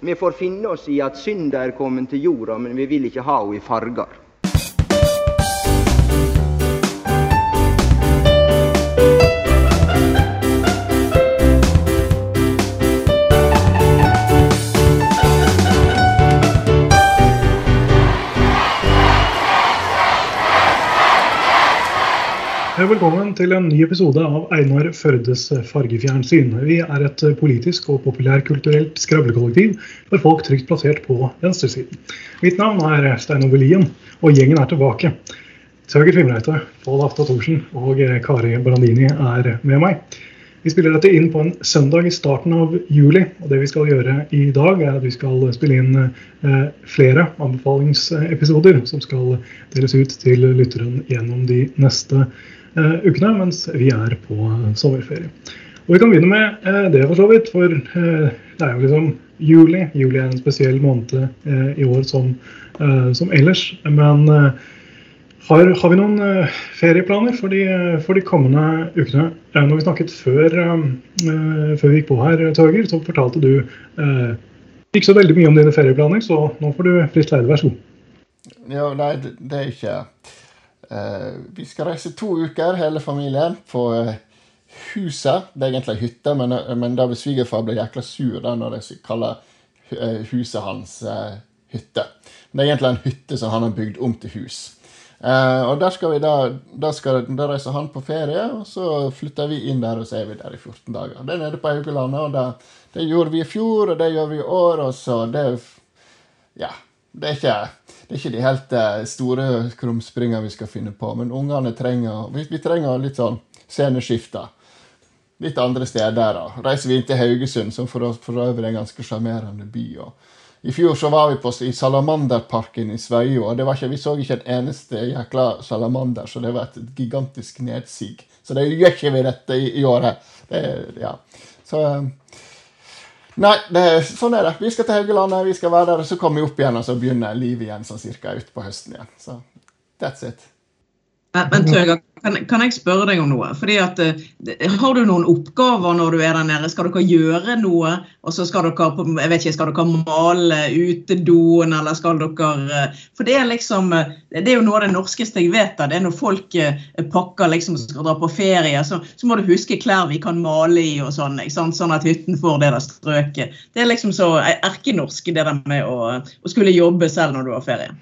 Vi får finne oss i at synda er kommet til jorda, men vi vil ikke ha henne i farger. Velkommen til en ny episode av Einar Førdes fargefjernsyn. Vi er et politisk og populærkulturelt skravlekollektiv for folk trygt plassert på venstresiden. Mitt navn er Stein Ove Lien, og gjengen er tilbake. Tøger Fimreite, Pål Afta Thorsen og Kari Brandini er med meg. Vi spiller dette inn på en søndag i starten av juli. og Det vi skal gjøre i dag, er at vi skal spille inn eh, flere anbefalingsepisoder som skal deles ut til lytteren gjennom de neste ukene mens vi er på sommerferie. Og Vi kan begynne med uh, det, for så vidt. For uh, det er jo liksom juli. Juli er en spesiell måned i år som, som ellers. Men har, har, vi noen ferieplaner for de, for de, kommende ukene? Når vi snakket før, før vi gikk på her, Torger, så fortalte du ikke så veldig mye om dine ferieplaner, så nå får du fritt leide. Vær så god. Ja, nei, det, det er ikke vi skal reise to uker, hele familien, på uh, huset. Det er egentlig hytte, men, uh, men da svigerfar blir jækla sur da, når de kaller huset hans hytte. Det er egentlig en hytte som han har bygd om til hus. og der skal vi da, da, skal, da reiser han på ferie, og så flytter vi inn der, og så er vi der i 14 dager. Det er nede på Haugalandet, og det, det gjorde vi i fjor, og det gjør vi i år, og så det Ja. Det er ikke det er ikke de helt eh, store krumspringene vi skal finne på, men ungene trenger vi, vi trenger litt sånn sceneskifter. Litt andre steder. da. Reiser vi inn til Haugesund, som for, for øvrig er en ganske sjarmerende by. Og I fjor så var vi på, i Salamanderparken i Sveio, og var ikke, vi så ikke en eneste jækla salamander, så det var et gigantisk nedsig. Så det gjør ikke vi dette i, i året. Det, ja. Så Nei, det, sånn er det. Vi skal til Haugalandet, vi skal være der, og så kommer vi opp igjen, og så begynner livet igjen sånn cirka utpå høsten igjen. Så that's it. Men Tøger, kan, kan, jeg spørre deg om noe? Fordi at, uh, Har du noen oppgaver når du er der nede? Skal dere gjøre noe? Og så skal dere jeg vet ikke, skal dere male utedoen, eller skal dere uh, For det er liksom uh, Det er jo noe av det norskeste jeg vet. Da. Det er når folk pakker liksom skal dra på ferie, så, så, må du huske klær vi kan male i og sånn. Sånn at hytten får det der strøket. Det er liksom så erkenorsk, det der med å, å skulle jobbe selv når du har ferie.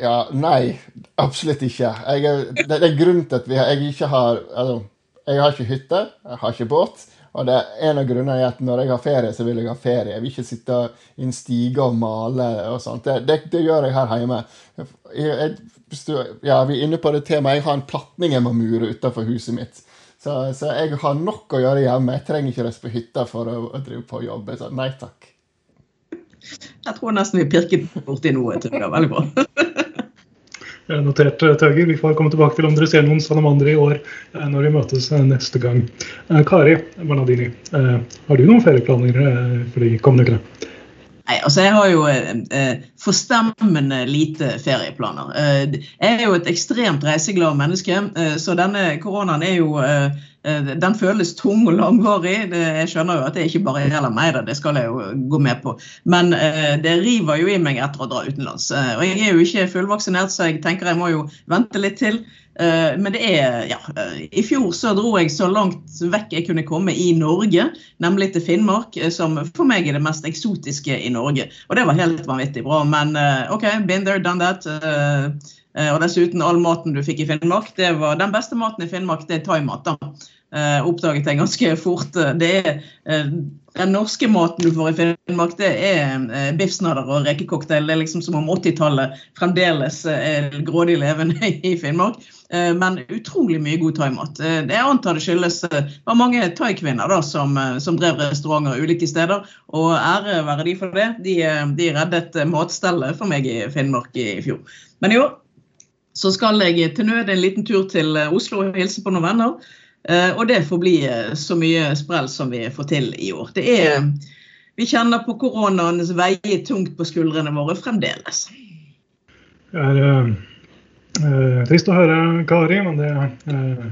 Ja, Nei, absolutt ikke. Jeg, det, er grunnen til at vi, jeg ikke har altså, Jeg har ikke hytte, jeg har ikke båt. Og det er en av grunnene er at når jeg har ferie, så vil jeg ha ferie. Jeg vil ikke sitte i en stige og male og sånt. Det, det, det gjør jeg her hjemme. Jeg, jeg, ja, vi er inne på det temaet. Jeg har en platning jeg må mure utenfor huset mitt. Så, så, jeg har nok å gjøre hjemme. Jeg trenger ikke reise på hytta for å, å drive på jobb. Så nei takk. Jeg tror nesten vi pirket borti noe. Jeg Tror det er Veldig bra. notert, eh, Tøger. Vi får komme tilbake til om dere ser noen salamandere i år eh, når vi møtes eh, neste gang. Kari Bernadini, har du noen ferieplaner for de kommende ukene? Nei, altså Jeg har jo eh, forstemmende lite ferieplaner. Eh, jeg er jo et ekstremt reiseglad menneske, eh, så denne koronaen er jo Eh, den føles tung og langvarig. Jeg skjønner jo at det ikke bare gjelder meg, det skal jeg jo gå med på. Men eh, det river jo i meg etter å dra utenlands. Eh, og jeg er jo ikke fullvaksinert, så jeg tenker jeg må jo vente litt til. Men det er ja, I fjor så dro jeg så langt vekk jeg kunne komme i Norge, nemlig til Finnmark, som for meg er det mest eksotiske i Norge. Og det var helt vanvittig bra. Men OK, been there, done that. Og dessuten, all maten du fikk i Finnmark, det var den beste maten i Finnmark, det er thaimat. da. Uh, oppdaget jeg ganske fort. Det er Den norske maten du får i Finnmark, det er biffsnadder og rekecocktail. Det er liksom som om 80-tallet fremdeles er grådig levende i Finnmark. Men utrolig mye god thaimat. Jeg antar det skyldes det var mange thaikvinner som, som drev restauranter ulike steder. Og ære være de for det. De, de reddet matstellet for meg i Finnmark i fjor. Men i år så skal jeg til nød en liten tur til Oslo og hilse på noen venner. Eh, og det får bli eh, så mye sprell som vi får til i år. Det er, vi kjenner på koronaens veier tungt på skuldrene våre fremdeles. Det er eh, trist å høre, Kari, men det eh,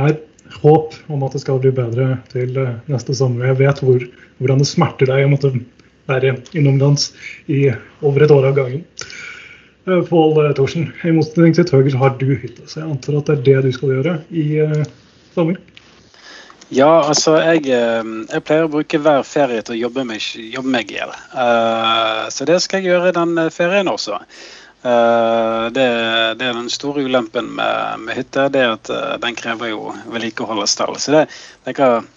er håp om at det skal bli bedre til neste sommer. Jeg vet hvor, hvordan det smerter deg å måtte være innomlands i over et år av gangen. Eh, Pål eh, Thorsen, i motsetning til Tøger så har du hytte, så jeg antar at det er det du skal gjøre i eh, sommer? Ja, altså jeg, jeg pleier å bruke hver ferie til å jobbe meg, jobbe meg i hjel. Uh, så det skal jeg gjøre den ferien også. Uh, det, det er den store ulempen med, med hytte, det er at uh, den krever jo vedlikehold og stell. Så det, det kan,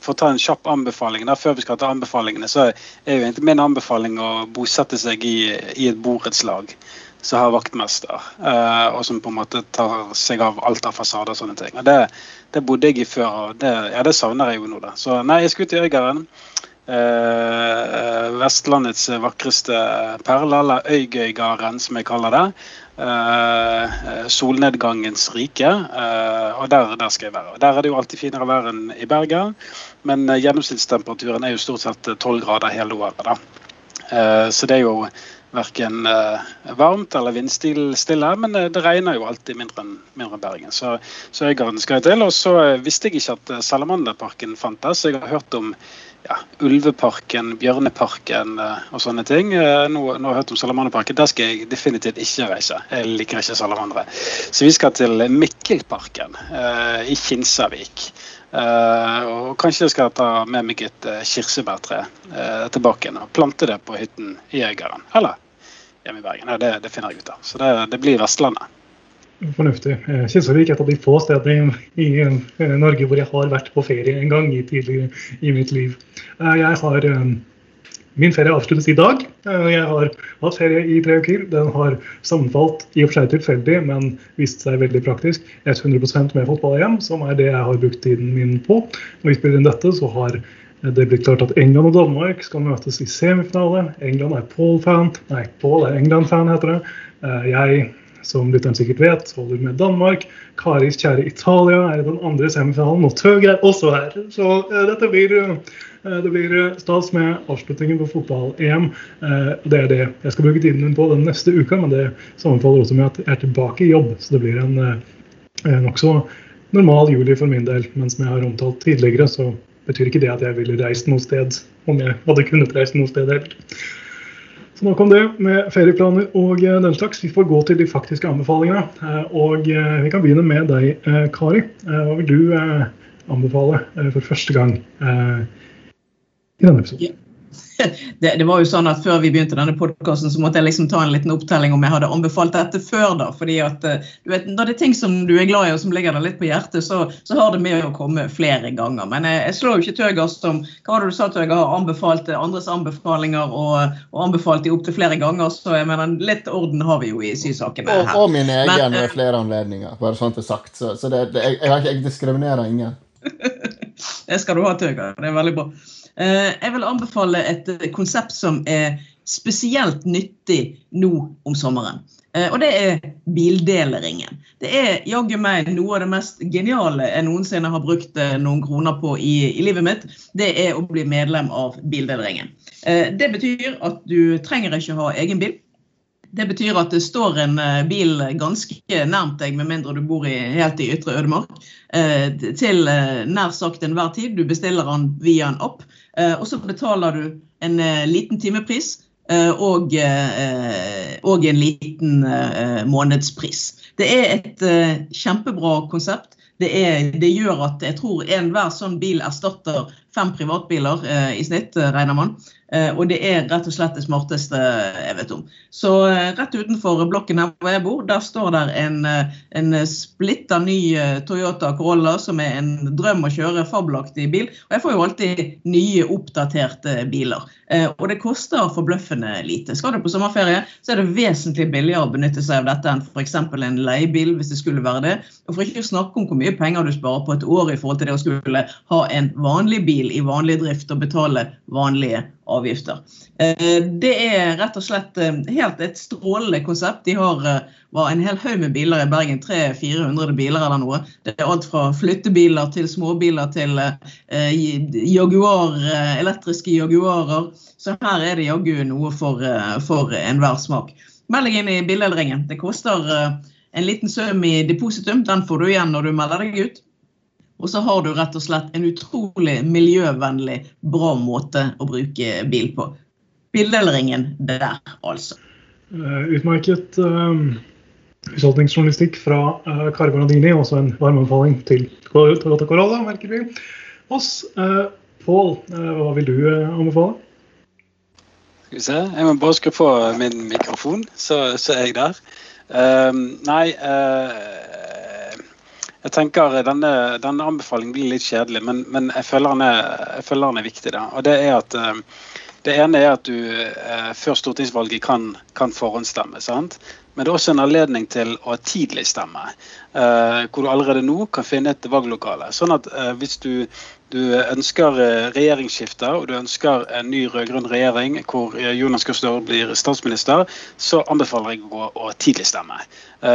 for å ta en kjapp anbefaling, da, før vi skal ta anbefalingene, så er jo egentlig min anbefaling å bosette seg i, i et borettslag som har vaktmester, eh, og som på en måte tar seg av alt av fasader og sånne ting. Og det, det bodde jeg i før, og det, ja, det savner jeg jo nå. da. Så nei, jeg skal ut i Øygarden. Eh, Vestlandets vakreste perle, eller Øygøygarden som jeg kaller det. Eh, solnedgangens rike. Uh, og der, der, skal jeg være. Der er det jo alltid finere vær enn i Bergen, men uh, gjennomsnittstemperaturen er jo stort sett 12 grader hele året. så det er jo verken uh, varmt eller vindstille, men uh, det regner jo alltid mindre enn mindre enn Bergen. Så, så Øygarden skal jeg til. Og så uh, visste jeg ikke at Salamanderparken fantes. Jeg har hørt om ja, Ulveparken, Bjørneparken og sånne ting. Nå, nå, har jeg hørt om Salamanderparken. Der skal jeg definitivt ikke reise. Jeg liker ikke salamandere. Så vi skal til Mikkelparken i Kinsarvik. og kanskje jeg skal ta med meg et kirsebærtre tilbake og plante det på hytten i Øygarden. Eller hjemme i Bergen. Ja, det, det, finner jeg ut av. Så det, det blir Vestlandet. Fornuftig. Kinsarvik er et av de få stedene i, i, Norge hvor jeg har vært på ferie en gang i tidligere i mitt liv. Jeg har Min ferie avsluttes i dag. Jeg har hatt ferie i tre uker. Den har sammenfalt i og for seg tilfeldig, men vist seg veldig praktisk. 100% med fotball-EM, som er det jeg har brukt tiden min på. Når vi spiller inn dette, så har det blir klart at England og Danmark skal møtes i semifinale. England er Paul-fan. Nei, Paul er England-fan, heter det. Eh, jeg, som lytteren sikkert vet, holder med Danmark. Karis kjære Italia er i den andre semifinalen, og Tøg er også her. Så uh, dette blir, uh, det blir stas med avslutningen på fotball-EM. Uh, det er det jeg skal bruke tiden min på den neste uka, men det sammenfaller også med at jeg er tilbake i jobb. Så det blir en nokså normal juli for min del. Men som jeg har omtalt tidligere, så betyr ikke det at jeg ville reist noe sted om jeg hadde kunnet reise noe sted heller. Så nok om det med ferieplaner og eh, den slags. Vi får gå til de faktiske anbefalingene. Eh, og eh, vi kan begynne med deg, Kari. Hva vil du anbefale for første gang i denne episoden? det, det, var jo sånn at Før vi begynte denne podkasten, så måtte jeg liksom ta en liten opptelling om jeg hadde anbefalt dette før. da, fordi at eh, du vet, Når det er ting som du er glad i og som ligger deg litt på hjertet, så, så har det med å komme flere ganger. Men jeg, jeg slår jo ikke Tøger som hva var det du sa Tøger, har anbefalt andres anbefalinger og, og anbefalt de opptil flere ganger. Så jeg mener, litt orden har vi jo i sysakene her. Og, og min egen Men, ved flere anledninger, bare sånn til sagt. Så, så det, det, jeg, jeg, jeg diskriminerer ingen. det skal du ha, Tøger. Det er veldig bra. Eh, jeg vil anbefale et eh, konsept som er spesielt nyttig nå om sommeren. Eh, og det er bildeleringen. Det er jaggu meg noe av det mest geniale jeg noensinne har brukt noen kroner på i, i livet mitt. Det er å bli medlem av bildeleringen. Det betyr at du trenger ikke ha egen bil. Det betyr at det står en eh, bil ganske nærmt deg, med mindre du bor i, helt i ytre ødemark, eh, til eh, nær sagt enhver tid. Du bestiller den via en app, og så betaler du en liten timepris. Og, og en liten månedspris. Det er et kjempebra konsept. Det, er, det, gjør at jeg tror enhver sånn bil erstatter fem privatbiler eh, i snitt, regner man. Eh, og det er rett og slett det smarteste jeg vet om. Så eh, rett utenfor blokken her hvor jeg bor, der står der en, eh, en splitter ny Toyota Corolla som er en drøm å kjøre fabelaktig bil. Og jeg får jo alltid nye, oppdaterte biler. Og det koster forbløffende lite. Skal du på sommerferie, så er det vesentlig billigere å benytte seg av dette enn f.eks. en leiebil, hvis det skulle være det. Og for ikke å snakke om hvor mye penger du sparer på et år i forhold til det å skulle ha en vanlig bil i vanlig drift og betale vanlige avgifter. Eh, det er rett og slett eh, helt et strålende konsept. De har eh, var en hel haug med biler i Bergen. 300-400 biler eller noe. Det er alt fra flyttebiler til småbiler til Jaguar, elektriske Jaguarer. Så her er det jaggu noe for, for enhver smak. Meld deg inn i billedringen. Det koster en liten søm i depositum. Den får du igjen når du melder deg ut. Og så har du rett og slett en utrolig miljøvennlig, bra måte å bruke bil på. Bildelringen der, altså. Uh, utmerket uh, husholdningsjournalistikk fra uh, Kari Bernadini, Også en varm anbefaling til Toyota Corolla, merker vi oss. Uh, Pål, hva vil du anbefale? Skal vi se. Jeg må bare skru på min mikrofon, så, så er jeg der. nei jeg tenker denne, denne, anbefalingen blir litt kjedelig, men, men jeg, føler den er, jeg føler den er viktig. da. Og Det er at uh, det ene er at du uh, før stortingsvalget kan, kan forhåndsstemme. sant? Men det er også en anledning til å tidlig stemme. Uh, hvor du allerede nå kan finne et valglokale. Sånn at hvis du, du ønsker regjeringsskifte og du ønsker en ny rød-grønn regjering hvor Jonas Gahr Støre blir statsminister, så anbefaler jeg å gå og tidlig stemme.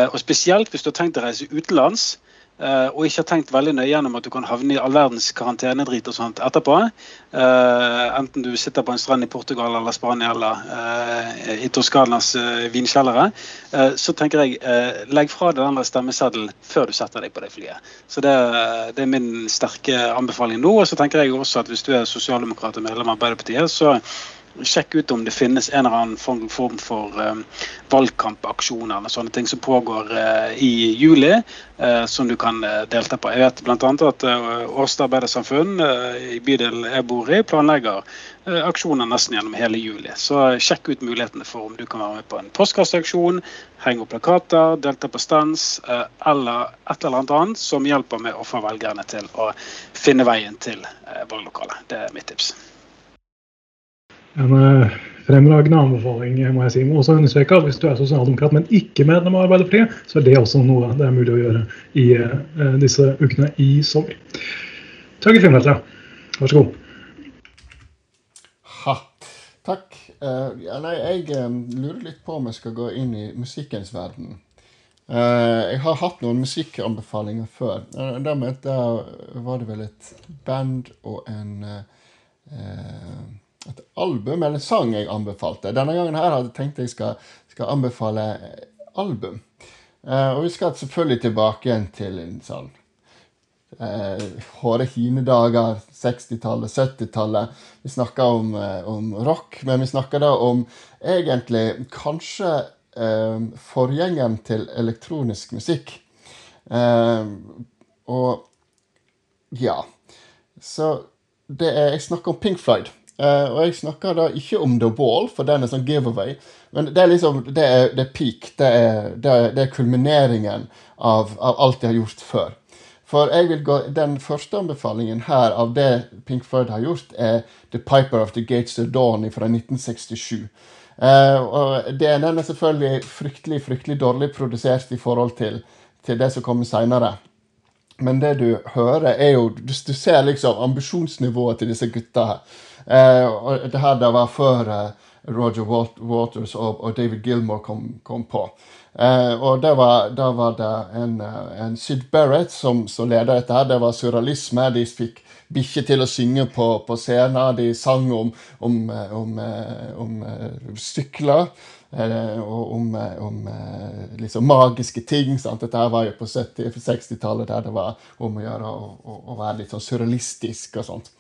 Og spesielt hvis du har tenkt å reise utenlands og ikke har tenkt veldig nøye gjennom at du kan havne i all verdens karantenedrit og sånt etterpå. Uh, enten du sitter på en strand i Portugal eller Spania eller uh, i Toskanas vinkjellere. så tenker jeg legg fra deg den stemmeseddelen før du setter deg på det flyet. Så det, det, er min sterke anbefaling nå. Og så tenker jeg også at hvis du er sosialdemokrat og medlem av Arbeiderpartiet, så Sjekk ut om det finnes en eller annen form, form for um, valgkampaksjoner eller sånne ting som pågår uh, i juli, uh, som du kan uh, delta på. Jeg vet bl.a. at Årstad Arbeidersamfunn i bydelen jeg bor i, planlegger aksjoner nesten gjennom hele juli. Så sjekk ut mulighetene for om du kan være med på en postkasseaksjon, henge opp plakater, delta på stans eller et eller annet som hjelper med å få velgerne til å finne veien til valglokalet. Det er mitt tips. En uh, fremragende anbefaling, må jeg si. Må også understreke at hvis du er sosialdemokrat, men ikke medlem av Arbeiderpartiet, så er det også noe det er mulig å gjøre i uh, disse ukene i sommer. Torgeir Finnvetle, vær så god. Ha. Takk. Uh, ja, nei, jeg um, lurer litt på om jeg skal gå inn i musikkens verden. Uh, jeg har hatt noen musikkanbefalinger før. Uh, da, var det vel et band og en et album eller sang jeg anbefalte. Denne gangen her hadde jeg tenkt jeg skal, skal anbefale album. Uh, og vi skal selvfølgelig tilbake igjen til en sånn uh, hårde hine dager, 60-tallet, 70-tallet. Vi snakker om, uh, om, rock, men vi snakker da om egentlig kanskje uh, forgjengeren til elektronisk musikk. og ja. Så det er Jeg snakker om Pink Floyd. Uh, og jeg snakker da ikke om The Wall, for den er sånn giveaway. Men det er liksom, det er, det er peak. Det er, det er, det er kulmineringen av, av, alt de har gjort før. For jeg vil gå, Den første anbefalingen her av det Pink Floyd har gjort, er The Piper of the Gates of Dawn fra 1967. Uh, eh, og Den er selvfølgelig fryktelig fryktelig dårlig produsert i forhold til, til det som kommer seinere. Men det du hører, er jo Du, du ser liksom ambisjonsnivået til disse gutta her. Eh, og det her det var før Roger Waters og, og, David Gilmore kom, kom på. Eh, og da var, var, det en, eh, en Sid Barrett som, som ledet dette. her, Det var surrealisme. De fikk bikkjer til å synge på, på scenen. De sang om, om, eh, om, om, om sykler. Og om, om liksom magiske ting. Sant? Dette var jo på 60-tallet, der det var om å gjøre å være litt sånn surrealistisk og sånt.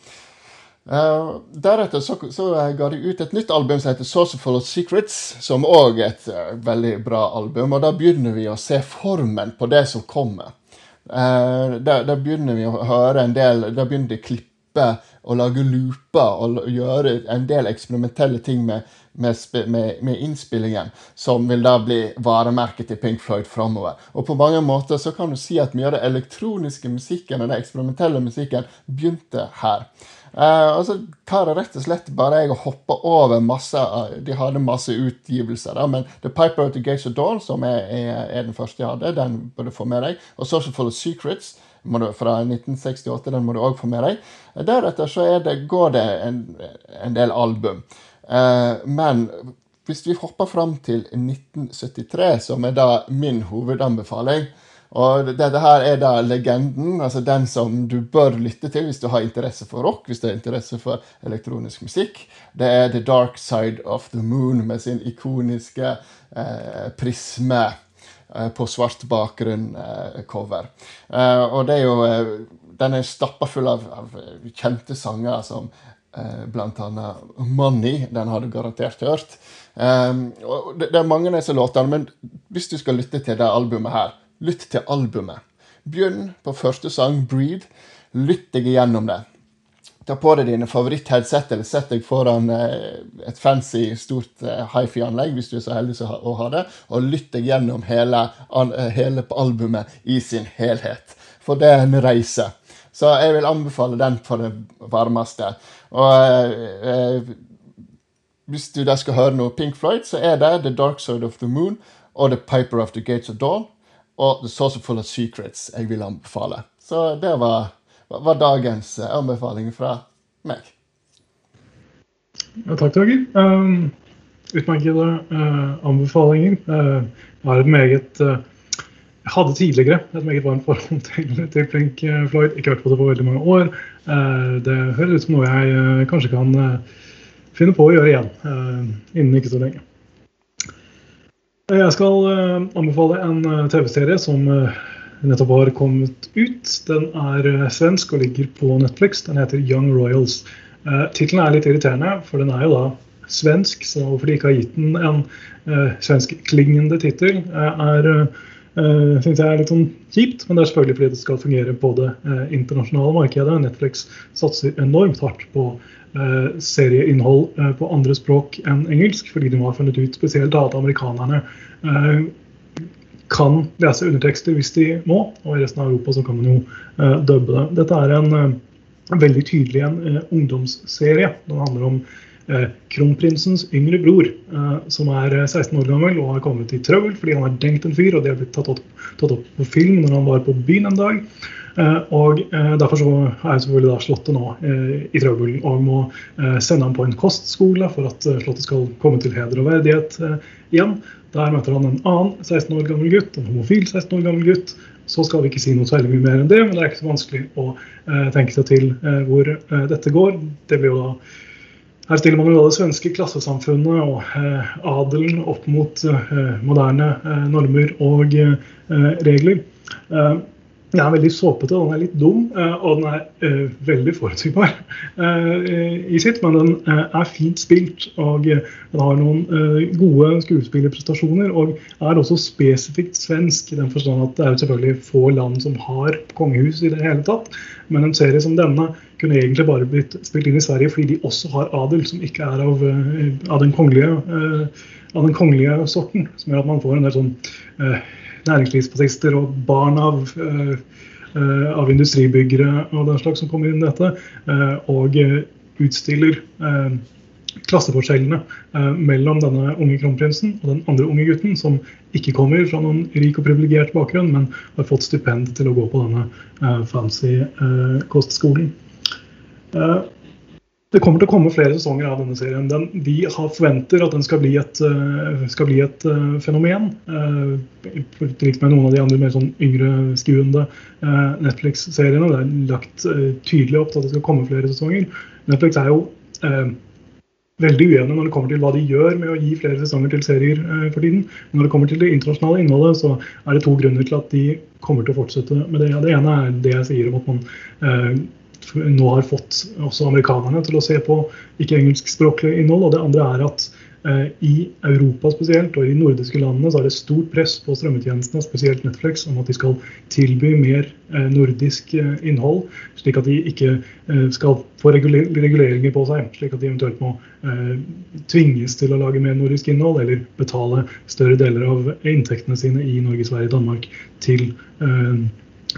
Uh, deretter så, så, ga de ut et nytt album som heter 'Saucerful of Secrets', som òg er et uh, veldig bra album. Og da begynner vi å se formen på det som kommer. Da, da, begynner vi å høre en del Da begynner de å klippe og lage looper og gjøre en del eksperimentelle ting med, med, med, med, innspillingen, som vil da bli varemerket til Pink Floyd framover. Og på mange måter så kan du si at mye av den elektroniske musikken og den eksperimentelle musikken begynte her. Uh, og så tar det rett og slett bare jeg og hopper over masse De hadde masse utgivelser, da, men The Piper of the Gates of Dawn, som er, er, er, den første jeg hadde, den bør du få med deg. Og Social Full of Secrets du, fra 1968, den må du òg få med deg. Deretter så det, går det en, en del album. Uh, men hvis vi hopper fram til 1973, som er da min hovedanbefaling, og dette her er da legenden, altså den som du bør lytte til hvis du har interesse for rock, hvis du har interesse for elektronisk musikk. Det er The Dark Side of the Moon med sin ikoniske eh, prisme eh, på svart bakgrunn-cover. Eh, eh, og det er jo eh, Den er stappa full av, av, kjente sanger som eh, annet 'Money'. Den har du garantert hørt. Det, det, er mange av disse låtene, men hvis du skal lytte til det albumet her, lytt til albumet. Begynn på første sang, 'Breed'. Lytt deg igjennom det. Ta på deg dine favoritt-headset, eller sett deg foran eh, et fancy, stort eh, hifi-anlegg hvis du er så heldig å ha det, og lytt deg gjennom hele, eh, hele albumet i sin helhet. For det er en reise. Så jeg vil anbefale den på det varmeste. Og eh, hvis du da skal høre noe Pink Floyd, så er det The Dark Side of the Moon og The Piper of the Gates of Dawn og The Saucer Full of Secrets jeg vil anbefale. Så det var var dagens eh, anbefaling fra meg. Ja, takk, Torgeir. Um, utmerkede uh, anbefalinger. Uh, jeg et meget uh, jeg hadde tidligere et meget varmt forhold til, til Pink Floyd. Ikke hørt på det på veldig mange år. det høres ut som noe jeg kanskje kan finne på å gjøre igjen innen ikke så lenge. Jeg skal anbefale en TV-serie som nettopp har kommet ut. Den er eh, svensk og ligger på Netflix. Den heter Young Royals. Uh, Tittelen er litt irriterende, for den er jo da svensk. Så hvorfor de ikke har gitt den en uh, svenskklingende tittel, er uh, synes jeg er litt sånn kjipt. Men det er selvfølgelig fordi det skal fungere på det uh, internasjonale markedet. Netflix satser enormt hardt på serieinnhold på andre språk enn engelsk, fordi de har funnet ut spesielt at amerikanerne kan lese undertekster hvis de må, og i resten av Europa så kan man jo uh, dubbe det. Dette er en uh, veldig tydelig en uh, ungdomsserie. Den handler om kronprinsens yngre bror, som er 16 år gammel og har kommet i trøbbel fordi han har dengt en fyr, og det har blitt tatt opp, tatt opp på film når han var på byen en dag. og Derfor så er selvfølgelig da Slottet nå i trøbbel og må sende ham på en kostskole for at Slottet skal komme til heder og verdighet igjen. Der møter han en annen 16 år gammel gutt, en homofil 16 år gammel gutt. Så skal vi ikke si noe særlig mye mer enn det, men det er ikke så vanskelig å eh, tenke seg til eh, hvor eh, dette går. Det blir jo da her stiller man jo det svenske klassesamfunnet og eh, adelen opp mot eh, moderne eh, normer og regler. Den er veldig såpete, den er litt dum, eh, og den er uh, veldig forutsigbar uh, i sitt. Men den er fint spilt, og den har noen gode skuespillerprestasjoner. Og er også spesifikt svensk, i den forstand at det er selvfølgelig få land som har kongehus i det hele tatt. Men en serie som denne kunne egentlig bare blitt spilt inn i Sverige fordi de også har adel som ikke er av, av, den, kongelige, av den kongelige sorten. Som gjør at man får en del sånn næringslivsbasister og barn av, eh, eh, av industribyggere og den slags som kommer inn i dette, eh, og utstiller klasseforskjellene mellom denne unge kronprinsen og den andre unge gutten, som ikke kommer fra noen rik og privilegert bakgrunn, men har fått stipend til å gå på denne fancy kostskolen. Det kommer til å komme flere sesonger av denne serien. Den, vi forventer at den skal bli et, uh, skal bli et uh, fenomen. Uh, med noen av de andre mer sånn yngreskuende uh, Netflix-seriene. Det er lagt tydelig opp til at det skal komme flere sesonger. Netflix er jo veldig uenig når det kommer til hva de gjør med å gi flere sesonger til serier for tiden. Men når det kommer til det internasjonale innholdet, så er det to grunner til at de kommer til å fortsette med det. Det ene er det jeg sier om at man nå har fått også amerikanerne til å se på ikke-engelskspråklig innhold. Og det andre er at eh, i Europa spesielt, og i de nordiske landene, så er det stort press på strømmetjenestene, spesielt Netflix, om at de skal tilby mer eh, nordisk eh, innhold. Slik at de ikke eh, skal få reguleringer på seg. Slik at de eventuelt må eh, tvinges til å lage mer nordisk innhold, eller betale større deler av inntektene sine i Norge, Sverige, Danmark til eh,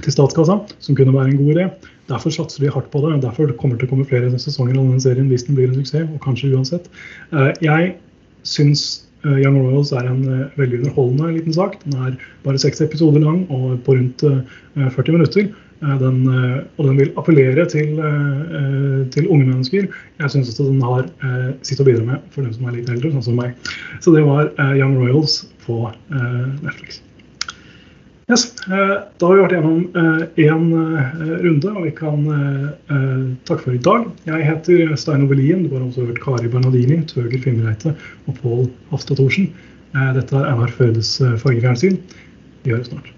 til statskassa, som kunne være en god idé. Derfor satser de hardt på det. Derfor kommer det til å komme flere sesonger av denne serien hvis den blir en suksess. og kanskje uansett. Eh, jeg syns eh, Young Royals er en eh, veldig underholdende liten sak. Den er bare seks episoder lang og på rundt 40 minutter. Den, og den vil appellere til, til unge mennesker. Jeg syns også den har sitt å bidra med for dem som er litt eldre, sånn som meg. Så det var Young Royals på Netflix. Yes. Eh, da har vi vært gjennom én eh, eh, runde, og vi kan takke for i dag. Jeg heter Stein Ovelien. Du har også hørt Kari Bernadini, Tøger Fimreite og Pål Hafstad Thorsen. Dette er Einar Førdes fargefjernsyn. Vi høres snart.